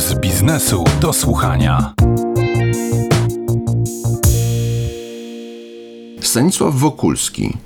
z biznesu do słuchania. Stanisław Wokulski,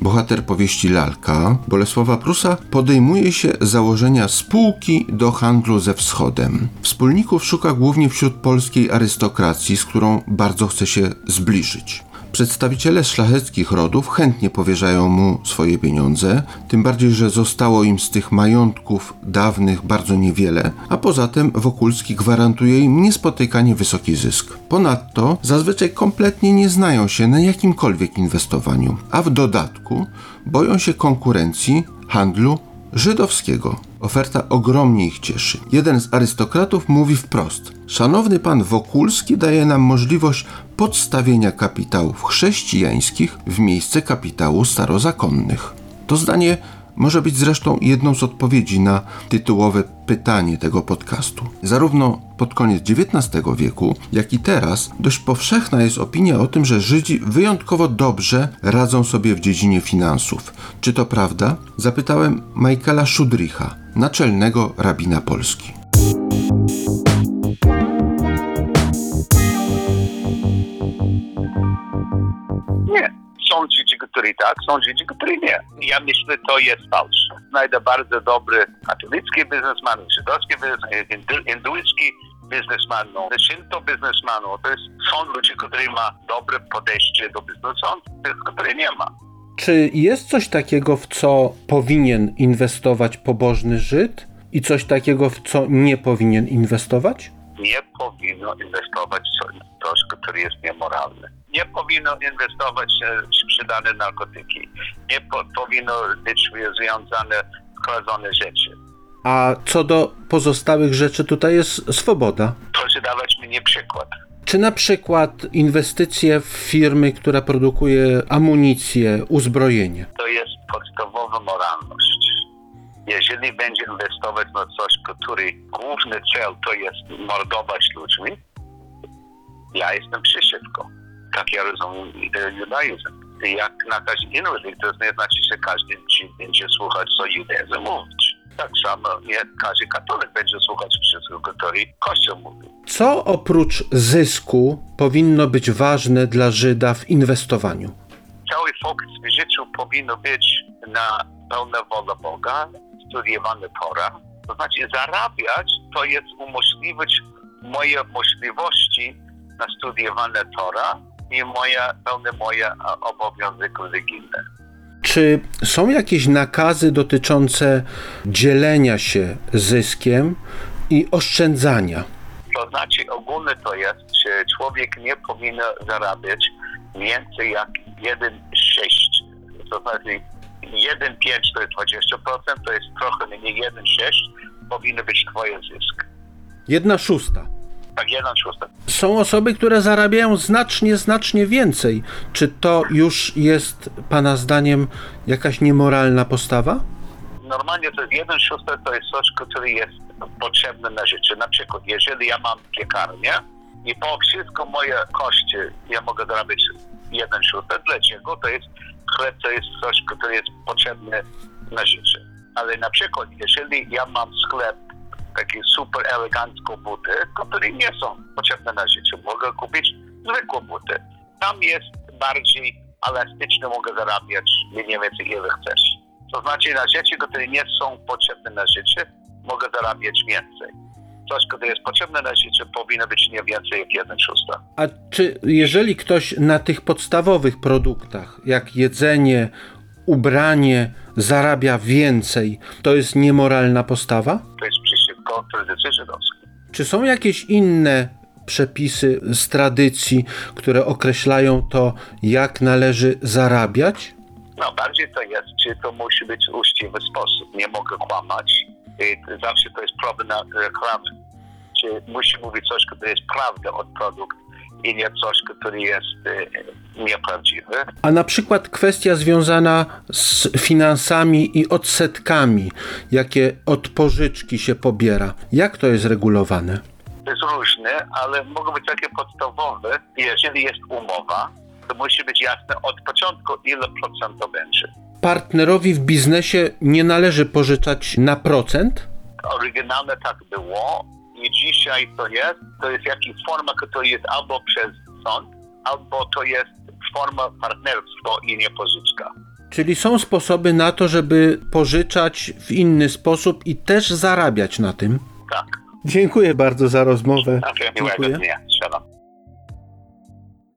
bohater powieści Lalka Bolesława Prusa, podejmuje się założenia spółki do handlu ze wschodem. Wspólników szuka głównie wśród polskiej arystokracji, z którą bardzo chce się zbliżyć. Przedstawiciele szlacheckich rodów chętnie powierzają mu swoje pieniądze, tym bardziej, że zostało im z tych majątków dawnych bardzo niewiele, a poza tym Wokulski gwarantuje im niespotykanie wysoki zysk. Ponadto zazwyczaj kompletnie nie znają się na jakimkolwiek inwestowaniu, a w dodatku boją się konkurencji handlu żydowskiego. Oferta ogromnie ich cieszy. Jeden z arystokratów mówi wprost: Szanowny pan Wokulski daje nam możliwość podstawienia kapitałów chrześcijańskich w miejsce kapitału starozakonnych. To zdanie może być zresztą jedną z odpowiedzi na tytułowe pytanie tego podcastu. Zarówno pod koniec XIX wieku, jak i teraz dość powszechna jest opinia o tym, że Żydzi wyjątkowo dobrze radzą sobie w dziedzinie finansów. Czy to prawda? Zapytałem Michaela Szudricha, naczelnego rabina Polski. Którzy tak, są Żydzi, którzy nie. Ja myślę, to jest fałsz. Znajdę bardzo dobry katolicki biznesman, żydowski biznesman, hindu, hinduicki biznesman, no, shinto biznesman. To jest, są ludzie, którzy mają dobre podejście do biznesu, tych, których nie ma. Czy jest coś takiego, w co powinien inwestować pobożny Żyd i coś takiego, w co nie powinien inwestować? Nie powinno inwestować w coś, które jest niemoralne. Nie powinno inwestować w sprzedane narkotyki. Nie po, powinno być związane skradzone rzeczy. A co do pozostałych rzeczy, tutaj jest swoboda. Proszę dawać mi nie przykład. Czy na przykład inwestycje w firmy, która produkuje amunicję, uzbrojenie? To jest podstawowa moralność. Jeżeli będzie inwestować na coś, który główny cel to jest mordować ludźmi, ja jestem przeciwko. Ja rozumiem judaizm. Jak na każdy inny religię, to nie znaczy, że każdy Żyd będzie słuchać, co judaizm mówić. Tak samo nie każdy katolik będzie słuchać wszystkiego, który Kościół mówi. Co oprócz zysku powinno być ważne dla Żyda w inwestowaniu? Cały fokus w życiu powinno być na pełne wolę Boga, studiowane Tora. To znaczy zarabiać to jest umożliwić moje możliwości na studiowane Tora i moje, pełne moje obowiązki religijne. Czy są jakieś nakazy dotyczące dzielenia się zyskiem i oszczędzania? To znaczy ogólne to jest, że człowiek nie powinien zarabiać więcej jak 1,6. To znaczy 1,5 to jest 20%, to jest trochę mniej 1,6 powinien być twoje zysk. Jedna szósta. Tak, 1 szósta. Są osoby, które zarabiają znacznie, znacznie więcej. Czy to już jest Pana zdaniem jakaś niemoralna postawa? Normalnie to jest 1 szósta to jest coś, które jest potrzebne na życie. Na przykład, jeżeli ja mam piekarnię i po wszystko moje koszty ja mogę zarabiać 1 szósta, dlaczego? To jest chleb, to jest coś, które jest potrzebne na życie. Ale na przykład, jeżeli ja mam sklep takie super eleganckie buty, które nie są potrzebne na życie. Mogę kupić zwykłe buty. Tam jest bardziej elastyczne, mogę zarabiać mniej więcej ile chcesz. To znaczy na rzeczy, które nie są potrzebne na życie, mogę zarabiać więcej. Coś, które jest potrzebne na życie, powinno być nie więcej jak 1 szósta. A czy jeżeli ktoś na tych podstawowych produktach, jak jedzenie, ubranie, zarabia więcej, to jest niemoralna postawa? To jest przeciwko tradycji żydowskiej. Czy są jakieś inne przepisy z tradycji, które określają to, jak należy zarabiać? No bardziej to jest, czy to musi być uczciwy sposób. Nie mogę kłamać. I zawsze to jest problem reklamy. Czy musi mówić coś, które jest prawda od produkt i nie coś, które jest e, nieprawdziwe. A na przykład kwestia związana z finansami i odsetkami, jakie od pożyczki się pobiera. Jak to jest regulowane? To jest różne, ale mogą być takie podstawowe. Jeżeli jest umowa, to musi być jasne od początku, ile procent to będzie. Partnerowi w biznesie nie należy pożyczać na procent? Oryginalne tak było, i dzisiaj to jest, to jest jakaś forma, która jest albo przez sąd, albo to jest forma partnerstwa i nie pożyczka. Czyli są sposoby na to, żeby pożyczać w inny sposób i też zarabiać na tym. Tak. Dziękuję bardzo za rozmowę. Okay, miłego Dziękuję. dnia. Shalom.